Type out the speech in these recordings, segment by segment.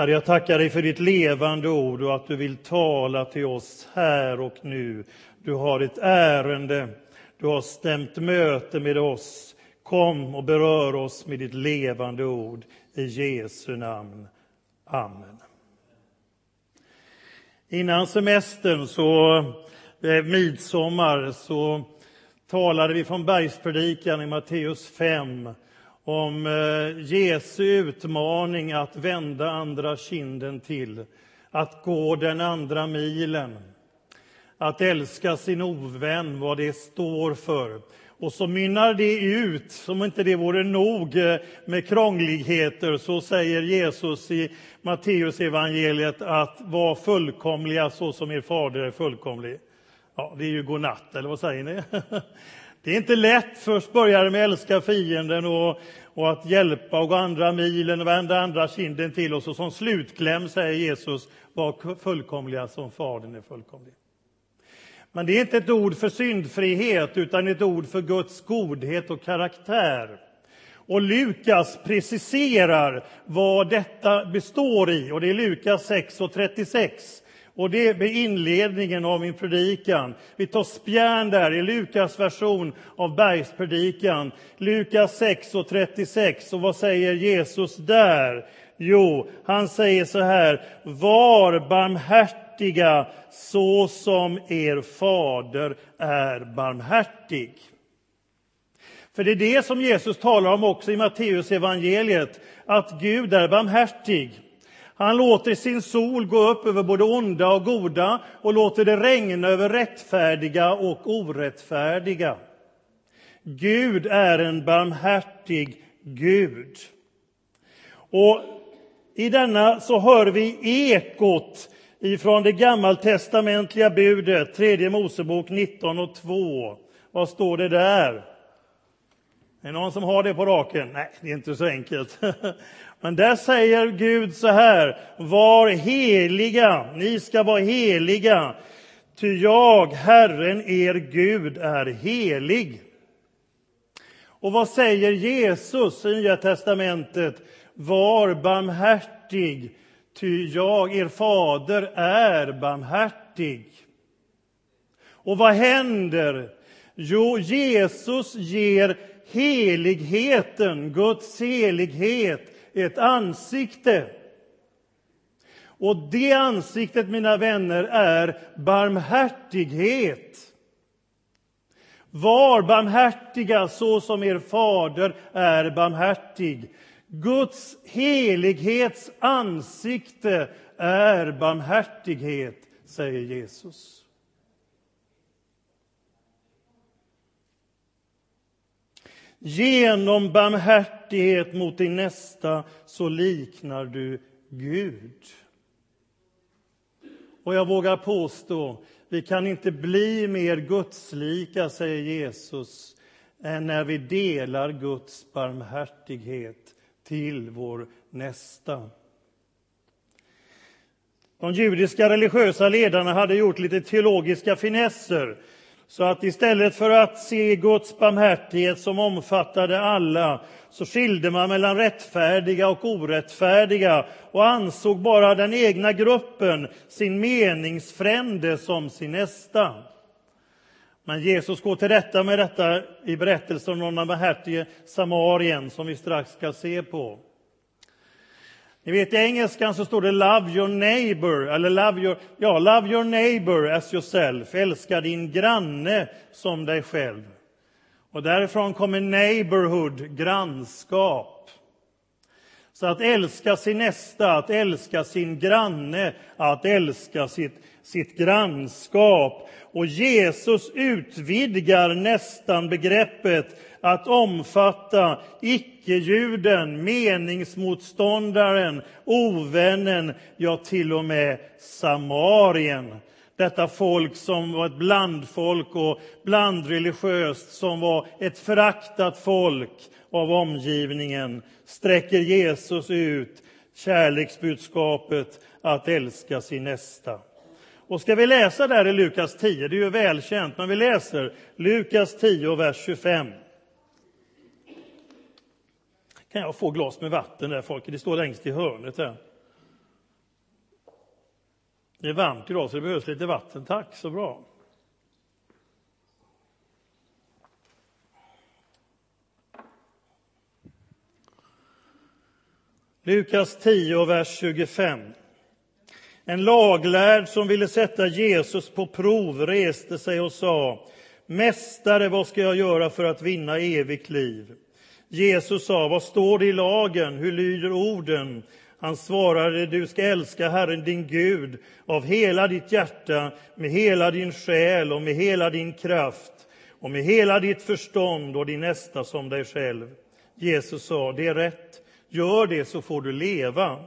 Herre, jag tackar dig för ditt levande ord och att du vill tala till oss här och nu. Du har ett ärende, du har stämt möte med oss. Kom och berör oss med ditt levande ord. I Jesu namn. Amen. Innan semestern, så, eh, midsommar, så talade vi från bergspredikan i Matteus 5 om eh, Jesu utmaning att vända andra kinden till, att gå den andra milen, att älska sin ovän, vad det står för. Och så mynnar det ut, som inte det vore nog eh, med krångligheter, så säger Jesus i Matteus evangeliet att var fullkomliga så som er fader är fullkomlig. Ja, det är ju godnatt, eller vad säger ni? Det är inte lätt. Först börjar det med att älska fienden och, och att hjälpa och gå andra milen och vända andra kinden till. Och så som slutkläm säger Jesus, var fullkomliga som Fadern är fullkomlig. Men det är inte ett ord för syndfrihet, utan ett ord för Guds godhet och karaktär. Och Lukas preciserar vad detta består i, och det är Lukas 6 och 36. Och det är inledningen av min predikan. Vi tar spjärn där i Lukas version av bergspredikan. Lukas 6 och 36. Och vad säger Jesus där? Jo, han säger så här. Var barmhärtiga så som er fader är barmhärtig. För det är det som Jesus talar om också i Matteus evangeliet, att Gud är barmhärtig. Han låter sin sol gå upp över både onda och goda och låter det regna över rättfärdiga och orättfärdiga. Gud är en barmhärtig Gud. Och I denna så hör vi ekot ifrån det gammaltestamentliga budet, tredje Mosebok 19 och 2. Vad står det där? Är det någon som har det på raken? Nej, det är inte så enkelt. Men där säger Gud så här, var heliga, ni ska vara heliga, ty jag, Herren, er Gud, är helig. Och vad säger Jesus i Nya testamentet? Var barmhärtig, ty jag, er fader, är barmhärtig. Och vad händer? Jo, Jesus ger heligheten, Guds helighet, ett ansikte. Och det ansiktet, mina vänner, är barmhärtighet. Var barmhärtiga så som er fader är barmhärtig. Guds helighets ansikte är barmhärtighet, säger Jesus. Genom barmhärtighet mot din nästa så liknar du Gud. Och jag vågar påstå, vi kan inte bli mer gudslika, säger Jesus, än när vi delar Guds barmhärtighet till vår nästa. De judiska religiösa ledarna hade gjort lite teologiska finesser så att istället för att se Guds barmhärtighet som omfattade alla så skilde man mellan rättfärdiga och orättfärdiga och ansåg bara den egna gruppen, sin meningsfrände, som sin nästa. Men Jesus går till rätta med detta i berättelsen om den barmhärtige samarien som vi strax ska se på. Ni vet, i engelskan så står det love your neighbor, eller love your, ja, love your neighbor as yourself. Älska din granne som dig själv. Och därifrån kommer neighborhood, grannskap. Så att älska sin nästa, att älska sin granne, att älska sitt, sitt grannskap. Och Jesus utvidgar nästan begreppet att omfatta icke-juden, meningsmotståndaren, ovännen, ja, till och med samarien. Detta folk som var ett blandfolk och blandreligiöst, som var ett föraktat folk av omgivningen, sträcker Jesus ut kärleksbudskapet att älska sin nästa. Och ska vi läsa där i Lukas 10, det är ju välkänt, men vi läser Lukas 10, vers 25. Kan jag få glas med vatten där, folket? Det står längst i hörnet där. Det är varmt idag så det behövs lite vatten. Tack, så bra. Lukas 10, vers 25. En laglärd som ville sätta Jesus på prov reste sig och sa Mästare, vad ska jag göra för att vinna evigt liv? Jesus sa, vad står det i lagen? Hur lyder orden? Han svarade, du ska älska Herren din Gud av hela ditt hjärta, med hela din själ och med hela din kraft och med hela ditt förstånd och din nästa som dig själv. Jesus sa, det är rätt, gör det så får du leva.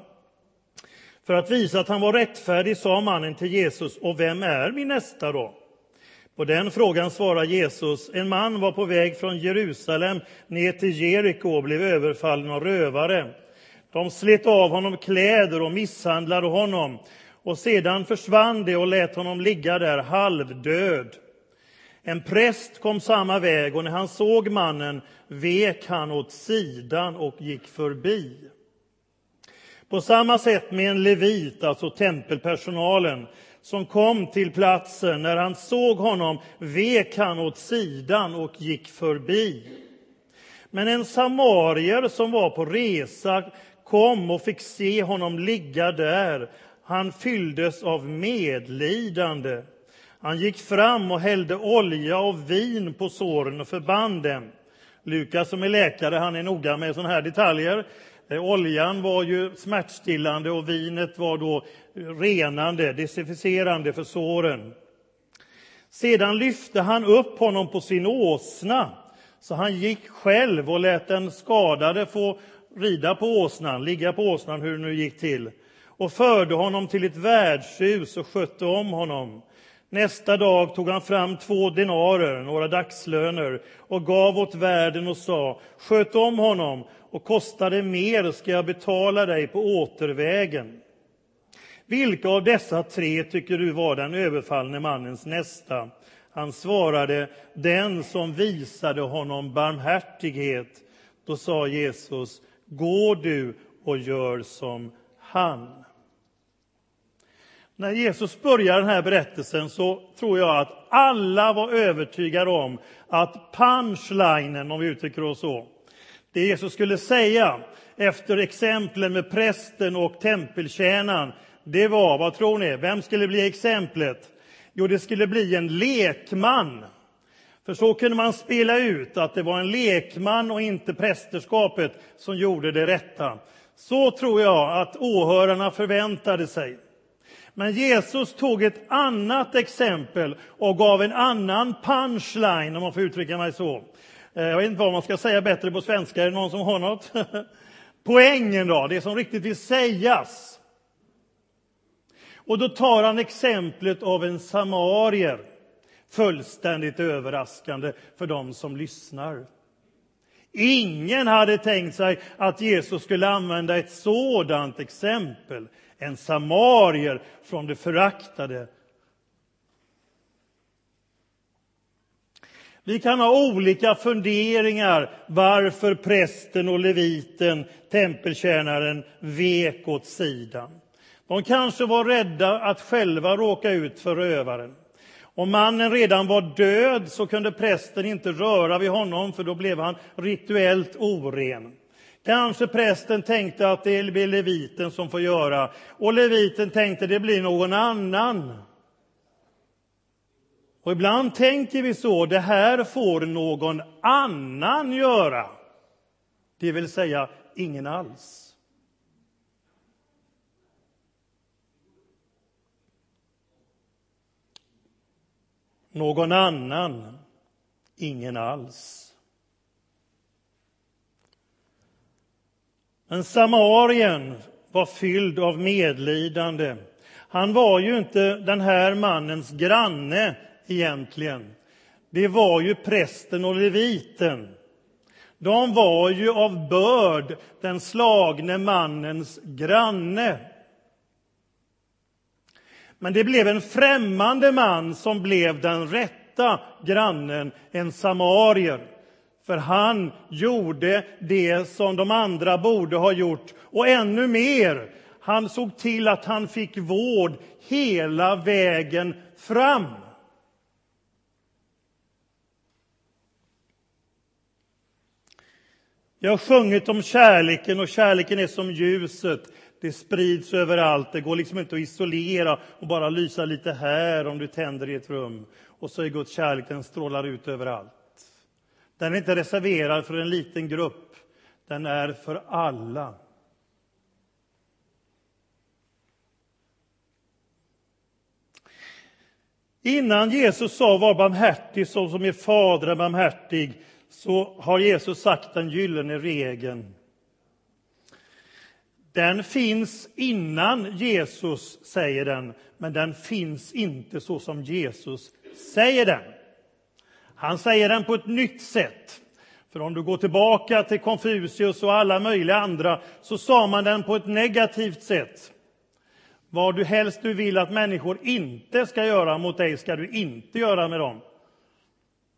För att visa att han var rättfärdig sa mannen till Jesus, och vem är min nästa då? På den frågan svarar Jesus, en man var på väg från Jerusalem ner till Jeriko och blev överfallen av rövare. De slet av honom kläder och misshandlade honom och sedan försvann de och lät honom ligga där halvdöd. En präst kom samma väg och när han såg mannen vek han åt sidan och gick förbi. På samma sätt med en levit, alltså tempelpersonalen, som kom till platsen. När han såg honom vek han åt sidan och gick förbi. Men en samarier som var på resa kom och fick se honom ligga där. Han fylldes av medlidande. Han gick fram och hällde olja och vin på såren och förband dem. Lukas som är läkare han är noga med sådana här detaljer. Eh, oljan var ju smärtstillande och vinet var då renande, desinficerande för såren. Sedan lyfte han upp honom på sin åsna, så han gick själv och lät den skadade få rida på åsnan, ligga på åsnan, hur det nu gick till, och förde honom till ett värdshus och skötte om honom. Nästa dag tog han fram två denarer, några dagslöner, och gav åt värden och sa, sköt om honom, och kostar det mer ska jag betala dig på återvägen. Vilka av dessa tre tycker du var den överfallne mannens nästa? Han svarade, den som visade honom barmhärtighet. Då sa Jesus, gå du och gör som han. När Jesus börjar den här berättelsen så tror jag att alla var övertygade om att punchlinen, om vi uttrycker oss så, det Jesus skulle säga efter exemplen med prästen och tempeltjänaren, det var, vad tror ni, vem skulle bli exemplet? Jo, det skulle bli en lekman. För så kunde man spela ut att det var en lekman och inte prästerskapet som gjorde det rätta. Så tror jag att åhörarna förväntade sig. Men Jesus tog ett annat exempel och gav en annan punchline, om man får uttrycka mig så. Eh, jag vet inte vad man ska säga bättre på svenska. Är det någon som har något? Poängen då, det som riktigt vill sägas. Och då tar han exemplet av en samarier. Fullständigt överraskande för dem som lyssnar. Ingen hade tänkt sig att Jesus skulle använda ett sådant exempel. En samarier från det föraktade Vi kan ha olika funderingar varför prästen och leviten, tempeltjänaren, vek åt sidan. De kanske var rädda att själva råka ut för rövaren. Om mannen redan var död så kunde prästen inte röra vid honom för då blev han rituellt oren. Kanske prästen tänkte att det blir leviten som får göra och leviten tänkte att det blir någon annan. Och ibland tänker vi så, det här får någon annan göra. Det vill säga ingen alls. Någon annan, ingen alls. Men samarien var fylld av medlidande. Han var ju inte den här mannens granne egentligen, det var ju prästen och leviten. De var ju av börd den slagne mannens granne. Men det blev en främmande man som blev den rätta grannen, en samarier. För han gjorde det som de andra borde ha gjort, och ännu mer. Han såg till att han fick vård hela vägen fram. Jag har sjungit om kärleken och kärleken är som ljuset. Det sprids överallt. Det går liksom inte att isolera och bara lysa lite här om du tänder i ett rum. Och så är Guds kärlek, den strålar ut överallt. Den är inte reserverad för en liten grupp. Den är för alla. Innan Jesus sa var barmhärtig så som er fader är barmhärtig så har Jesus sagt den gyllene regeln. Den finns innan Jesus säger den, men den finns inte så som Jesus säger den. Han säger den på ett nytt sätt. För om du går tillbaka till Konfucius och alla möjliga andra så sa man den på ett negativt sätt. Vad du helst du vill att människor inte ska göra mot dig ska du inte göra med dem.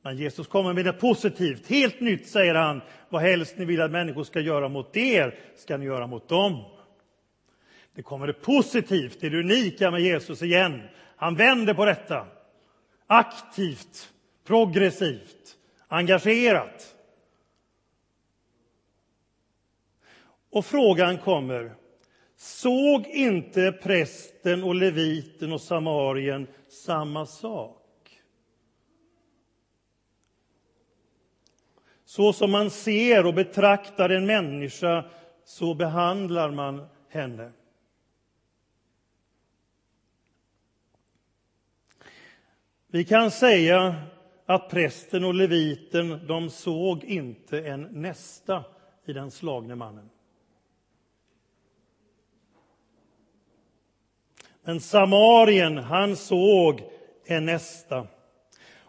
Men Jesus kommer med det positivt, helt nytt säger han. Vad helst ni vill att människor ska göra mot er ska ni göra mot dem. Det kommer det positivt, det är det unika med Jesus igen. Han vänder på detta. Aktivt, progressivt, engagerat. Och frågan kommer, såg inte prästen och leviten och samarien samma sak? Så som man ser och betraktar en människa, så behandlar man henne. Vi kan säga att prästen och leviten, de såg inte en nästa i den slagne mannen. Men samarien, han såg en nästa.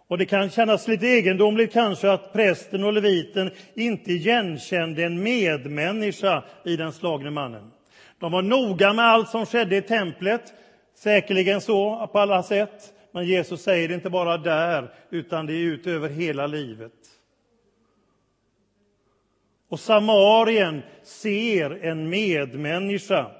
Och det kan kännas lite egendomligt kanske att prästen och leviten inte igenkände en medmänniska i den slagne mannen. De var noga med allt som skedde i templet, säkerligen så på alla sätt. Men Jesus säger det inte bara där, utan det är ut över hela livet. Och Samarien ser en medmänniska.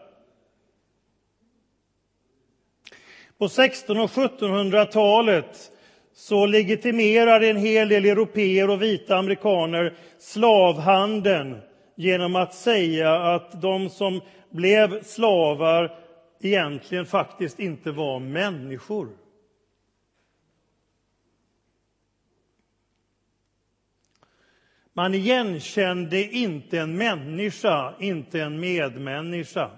På 1600 och 1700-talet så legitimerar en hel del europeer och vita amerikaner slavhandeln genom att säga att de som blev slavar egentligen faktiskt inte var människor. Man igenkände inte en människa, inte en medmänniska.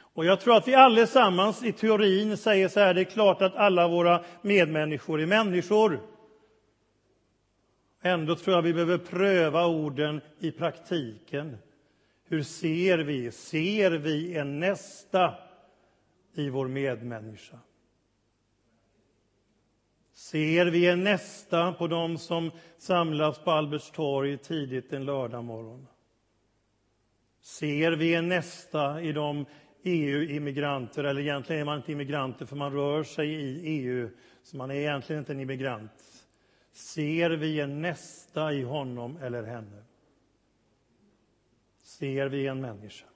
Och jag tror att vi allesammans i teorin säger så här, det är klart att alla våra medmänniskor är människor. Ändå tror jag vi behöver pröva orden i praktiken. Hur ser vi? Ser vi en nästa i vår medmänniska? Ser vi en nästa på dem som samlas på Alberts torg tidigt en lördagmorgon? Ser vi en nästa i de EU-immigranter, eller egentligen är man inte immigranter för man rör sig i EU, så man är egentligen inte en immigrant. Ser vi en nästa i honom eller henne? Ser vi en människa?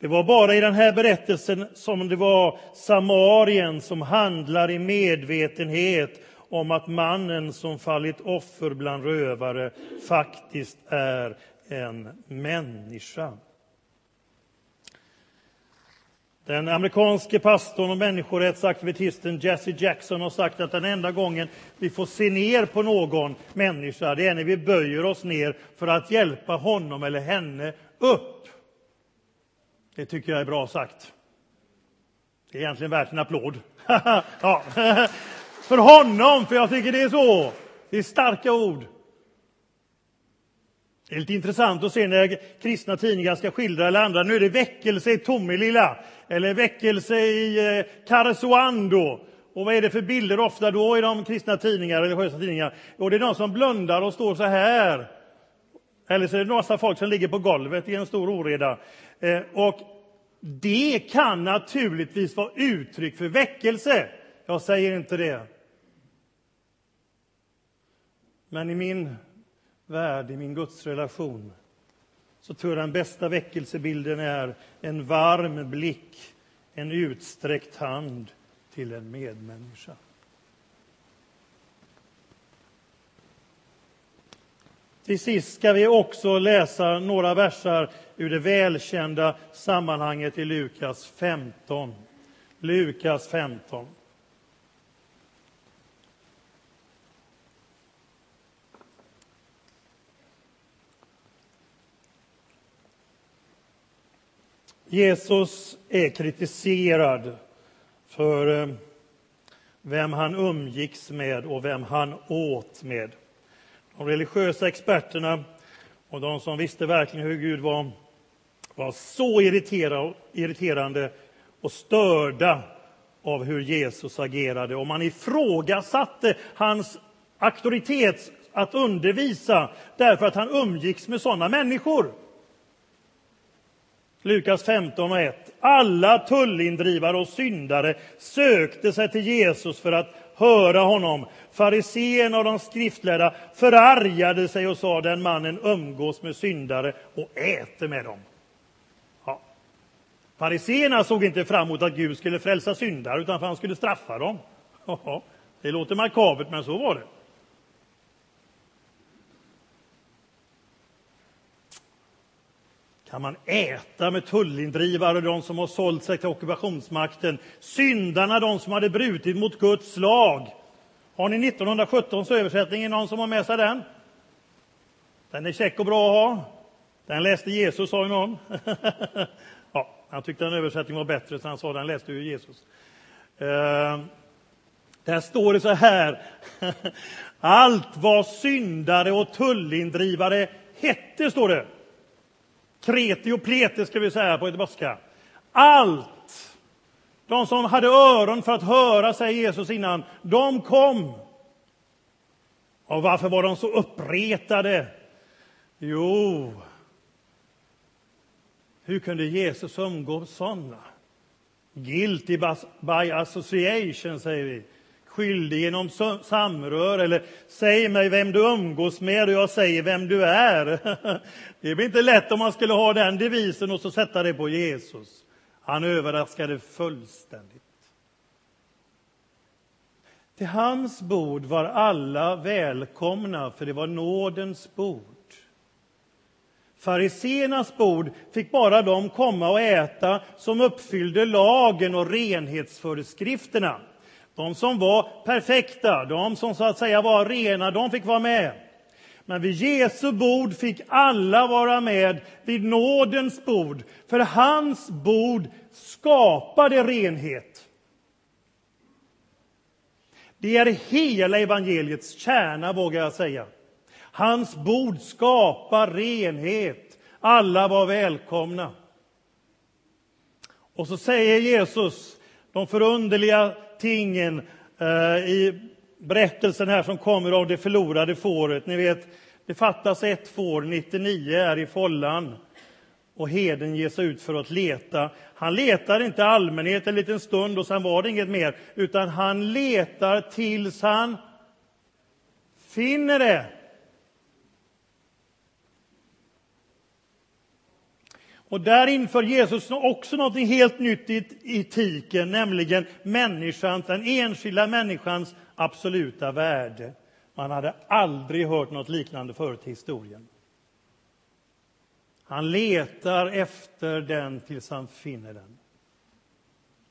Det var bara i den här berättelsen som det var Samarien som handlar i medvetenhet om att mannen som fallit offer bland rövare faktiskt är en människa. Den amerikanske pastorn och människorättsaktivisten Jesse Jackson har sagt att den enda gången vi får se ner på någon människa, det är när vi böjer oss ner för att hjälpa honom eller henne upp. Det tycker jag är bra sagt. Det är egentligen värt en applåd. ja. För honom, för jag tycker det är så. Det är starka ord. Det är lite intressant att se när kristna tidningar ska skildra eller andra. Nu är det väckelse i Tomelilla eller väckelse i eh, Karesuando. Och vad är det för bilder ofta då i de kristna tidningar, religiösa tidningar? Jo, det är de som blundar och står så här. Eller så är det massa folk som ligger på golvet i en stor oreda. Eh, och det kan naturligtvis vara uttryck för väckelse. Jag säger inte det. Men i min värld, i min gudsrelation, så tror jag den bästa väckelsebilden är en varm blick, en utsträckt hand till en medmänniska. Till sist ska vi också läsa några versar ur det välkända sammanhanget i Lukas 15. Lukas 15. Jesus är kritiserad för eh, vem han umgicks med och vem han åt med. De religiösa experterna och de som visste verkligen hur Gud var, var så irriterande och störda av hur Jesus agerade. Och man ifrågasatte hans auktoritet att undervisa därför att han umgicks med sådana människor. Lukas 15 och 1. Alla tullindrivare och syndare sökte sig till Jesus för att höra honom. Fariséerna och de skriftlärda förargade sig och sa den mannen umgås med syndare och äter med dem. Ja. Fariséerna såg inte fram emot att Gud skulle frälsa syndare utan för att han skulle straffa dem. Ja, det låter makabert, men så var det. Kan man äta med tullindrivare, de som har sålt sig till ockupationsmakten, syndarna, de som hade brutit mot Guds lag. Har ni 1917 översättning? Någon som har med sig den? Den är käck och bra att ha. Den läste Jesus, sa ju någon. ja, han tyckte den översättningen var bättre, så han sa den läste ju Jesus. Uh, där står det så här. Allt vad syndare och tullindrivare hette, står det. Kreti och plete ska vi säga på göteborgska. Allt! De som hade öron för att höra, säger Jesus innan, de kom. Och varför var de så uppretade? Jo, hur kunde Jesus umgås sådana? Guilty by association, säger vi skyldig genom samrör eller säg mig vem du umgås med och jag säger vem du är. Det blir inte lätt om man skulle ha den devisen och så sätta det på Jesus. Han överraskade fullständigt. Till hans bord var alla välkomna, för det var nådens bord. Fariseernas bord fick bara de komma och äta som uppfyllde lagen och renhetsföreskrifterna. De som var perfekta, de som så att säga var rena, de fick vara med. Men vid Jesu bord fick alla vara med, vid nådens bord. För hans bord skapade renhet. Det är hela evangeliets kärna, vågar jag säga. Hans bord skapar renhet. Alla var välkomna. Och så säger Jesus de förunderliga tingen eh, i berättelsen här som kommer av det förlorade fåret. Ni vet, det fattas ett får, 99 är i follan och heden ger sig ut för att leta. Han letar inte allmänhet en liten stund och sen var det inget mer, utan han letar tills han finner det. Och där inför Jesus också något helt nytt i etiken, nämligen människans, den enskilda människans absoluta värde. Man hade aldrig hört något liknande förut i historien. Han letar efter den tills han finner den.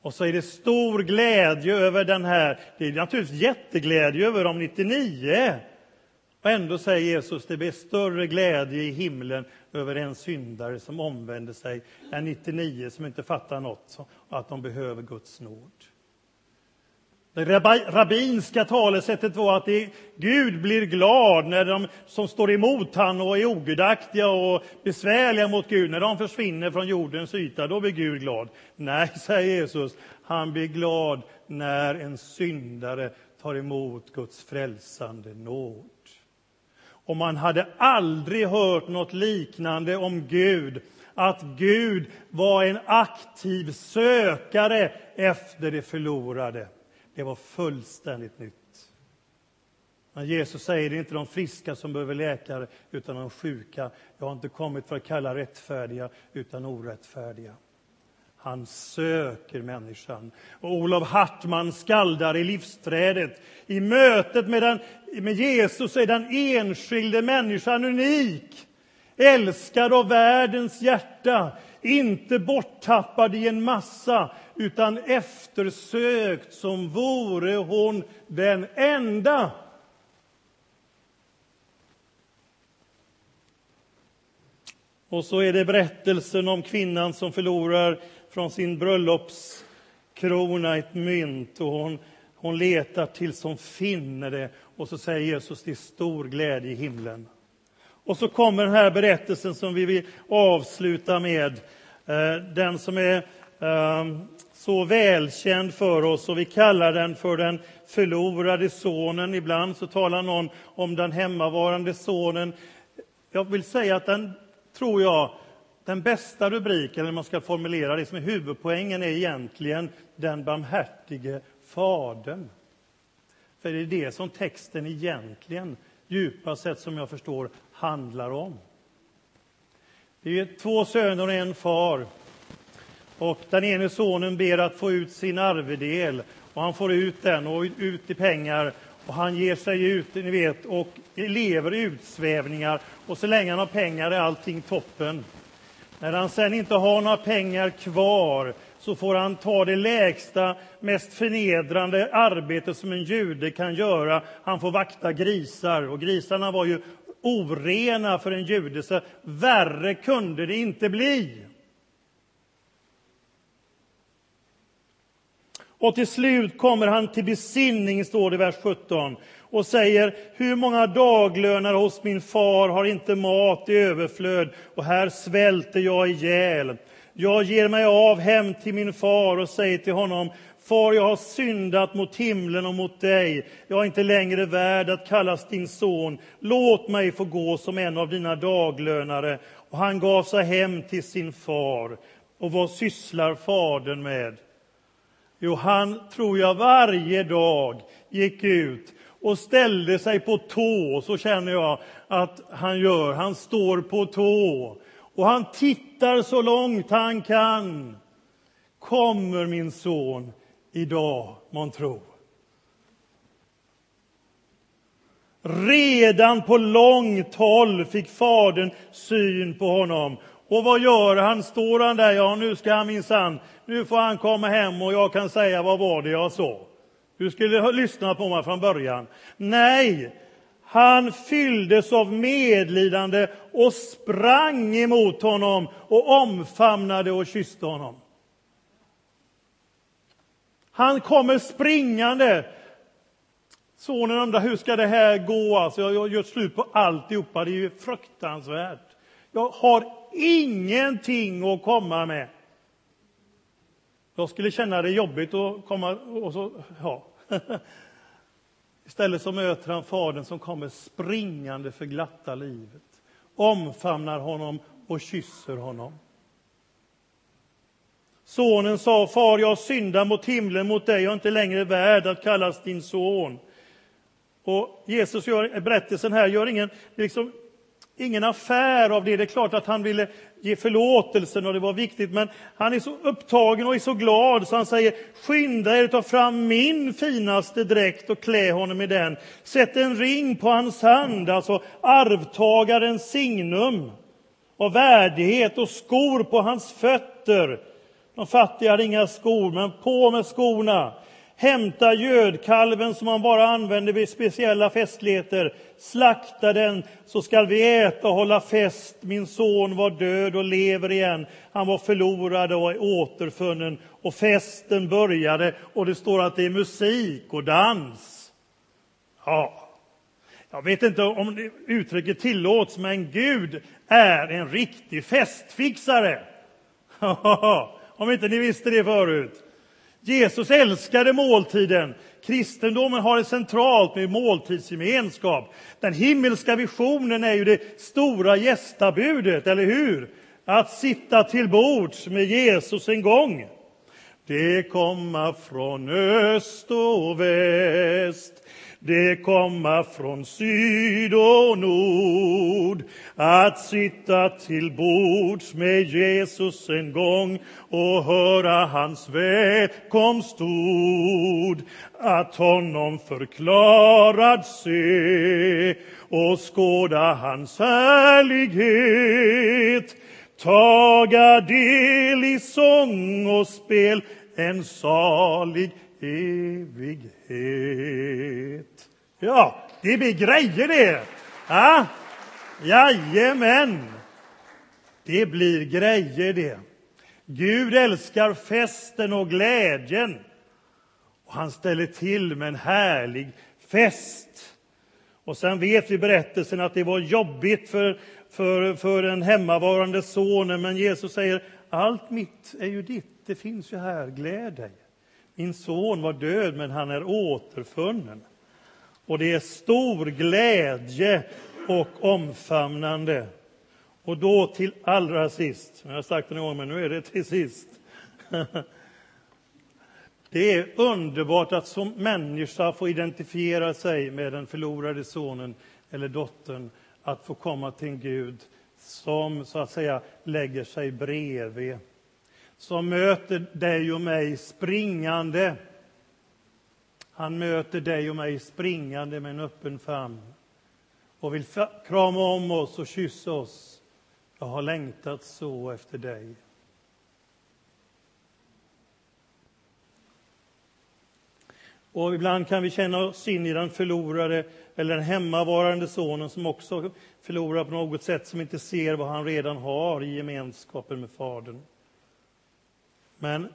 Och så är det stor glädje över den här. Det är naturligtvis jätteglädje över de 99. Och ändå säger Jesus, det blir större glädje i himlen över en syndare som omvänder sig än 99 som inte fattar något och att de behöver Guds nåd. Det rabbinska talesättet var att det, Gud blir glad när de som står emot honom och är ogudaktiga och besvärliga mot Gud, när de försvinner från jordens yta, då blir Gud glad. Nej, säger Jesus, han blir glad när en syndare tar emot Guds frälsande nåd. Och man hade aldrig hört något liknande om Gud, att Gud var en aktiv sökare efter det förlorade. Det var fullständigt nytt. Men Jesus säger det är inte de friska som behöver läkare, utan de sjuka. Jag har inte kommit för att kalla rättfärdiga, utan orättfärdiga. Han söker människan. Och Olof Hartman skaldar i Livsträdet. I mötet med, den, med Jesus är den enskilde människan unik. Älskad av världens hjärta, inte borttappad i en massa utan eftersökt som vore hon den enda. Och så är det berättelsen om kvinnan som förlorar från sin bröllopskrona ett mynt och hon, hon letar tills hon finner det. Och så säger Jesus, det är stor glädje i himlen. Och så kommer den här berättelsen som vi vill avsluta med. Eh, den som är ehm, så välkänd för oss och vi kallar den för den förlorade sonen. Ibland så talar någon om den hemmavarande sonen. Jag vill säga att den, tror jag, den bästa rubriken, eller man ska formulera det som är huvudpoängen, är egentligen den barmhärtige fadern. För det är det som texten egentligen, djupast sett som jag förstår, handlar om. Det är två söner och en far. Och den ene sonen ber att få ut sin arvedel och han får ut den och ut i pengar och han ger sig ut, ni vet, och lever i utsvävningar och så länge han har pengar är allting toppen. När han sen inte har några pengar kvar så får han ta det lägsta, mest förnedrande arbete som en jude kan göra. Han får vakta grisar, och grisarna var ju orena för en jude, så värre kunde det inte bli. Och till slut kommer han till besinning, står det i vers 17, och säger hur många daglönare hos min far har inte mat i överflöd och här svälter jag ihjäl. Jag ger mig av hem till min far och säger till honom Far, jag har syndat mot himlen och mot dig. Jag är inte längre värd att kallas din son. Låt mig få gå som en av dina daglönare. Och han gav sig hem till sin far. Och vad sysslar fadern med? Jo, han, tror jag, varje dag gick ut och ställde sig på tå. Så känner jag att han gör. Han står på tå. Och han tittar så långt han kan. Kommer min son idag, man tro? Redan på långt håll fick fadern syn på honom. Och vad gör han? Står han där? Ja, nu ska han minsann, nu får han komma hem och jag kan säga vad var det jag sa. Du skulle ha lyssnat på mig från början. Nej, han fylldes av medlidande och sprang emot honom och omfamnade och kysste honom. Han kommer springande. Sonen undrar hur ska det här gå? Alltså, jag har gjort slut på alltihopa. Det är ju fruktansvärt. Jag har ingenting att komma med. Jag skulle känna det jobbigt att komma och så, ja. Istället så möter han fadern som kommer springande för glatta livet, omfamnar honom och kysser honom. Sonen sa, far, jag syndar mot himlen, mot dig, jag är inte längre värd att kallas din son. Och Jesus gör, berättelsen här gör ingen, liksom, ingen affär av det. Det är klart att han ville ge förlåtelsen och det var viktigt, men han är så upptagen och är så glad så han säger skynda er ta fram min finaste dräkt och klä honom i den. Sätt en ring på hans hand, alltså arvtagarens signum och värdighet och skor på hans fötter. De fattiga hade inga skor, men på med skorna. Hämta gödkalven som man bara använder vid speciella festligheter. Slakta den, så skall vi äta och hålla fest. Min son var död och lever igen. Han var förlorad och är återfunnen. Och festen började och det står att det är musik och dans. Ja, jag vet inte om uttrycket tillåts, men Gud är en riktig festfixare. om inte ni visste det förut. Jesus älskade måltiden. Kristendomen har det centralt med måltidsgemenskap. Den himmelska visionen är ju det stora gästabudet, eller hur? Att sitta till bords med Jesus en gång. det komma från öst och väst. Det komma från syd och nord att sitta till bords med Jesus en gång och höra hans välkomstord. Att honom förklarad se och skåda hans härlighet. Taga del i sång och spel en salig evighet. Ja, det blir grejer det! Ja, jajamän! Det blir grejer det. Gud älskar festen och glädjen. Och han ställer till med en härlig fest. Och sen vet vi berättelsen att det var jobbigt för, för, för den hemmavarande sonen, men Jesus säger allt mitt är ju ditt, det finns ju här, gläd dig. Min son var död, men han är återfunnen. Och det är stor glädje och omfamnande. Och då till allra sist, jag har sagt det en gång, men nu är det till sist. Det är underbart att som människa få identifiera sig med den förlorade sonen eller dottern, att få komma till en Gud som så att säga lägger sig bredvid, som möter dig och mig springande han möter dig och mig springande med en öppen famn och vill krama om oss och kyssa oss. Jag har längtat så efter dig. Och ibland kan vi känna oss in i den förlorade eller den hemmavarande sonen som också förlorar på något sätt, som inte ser vad han redan har i gemenskapen med Fadern. Men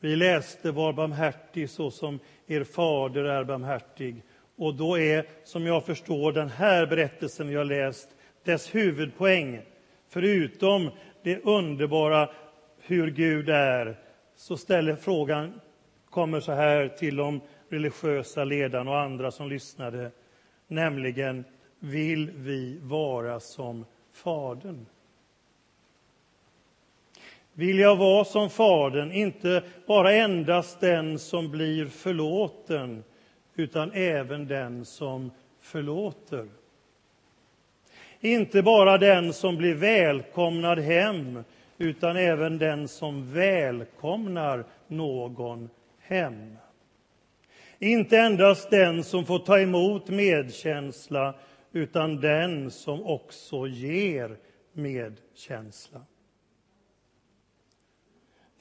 vi läste var barmhärtig så som er fader är barmhärtig. Och då är, som jag förstår, den här berättelsen vi har läst, dess huvudpoäng, förutom det underbara hur Gud är, så ställer frågan, kommer så här till de religiösa ledarna och andra som lyssnade, nämligen, vill vi vara som Fadern? Vill jag vara som Fadern, inte bara endast den som blir förlåten, utan även den som förlåter. Inte bara den som blir välkomnad hem, utan även den som välkomnar någon hem. Inte endast den som får ta emot medkänsla, utan den som också ger medkänsla.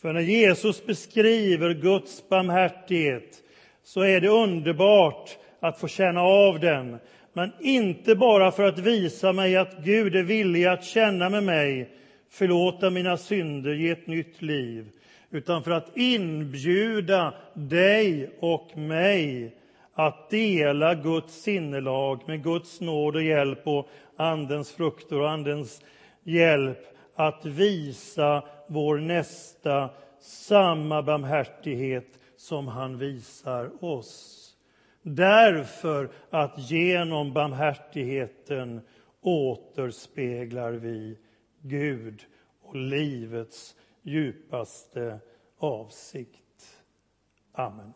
För när Jesus beskriver Guds barmhärtighet så är det underbart att få känna av den. Men inte bara för att visa mig att Gud är villig att känna med mig, förlåta mina synder, ge ett nytt liv, utan för att inbjuda dig och mig att dela Guds sinnelag med Guds nåd och hjälp och Andens frukter och Andens hjälp att visa vår nästa samma barmhärtighet som han visar oss. Därför att genom barmhärtigheten återspeglar vi Gud och livets djupaste avsikt. Amen.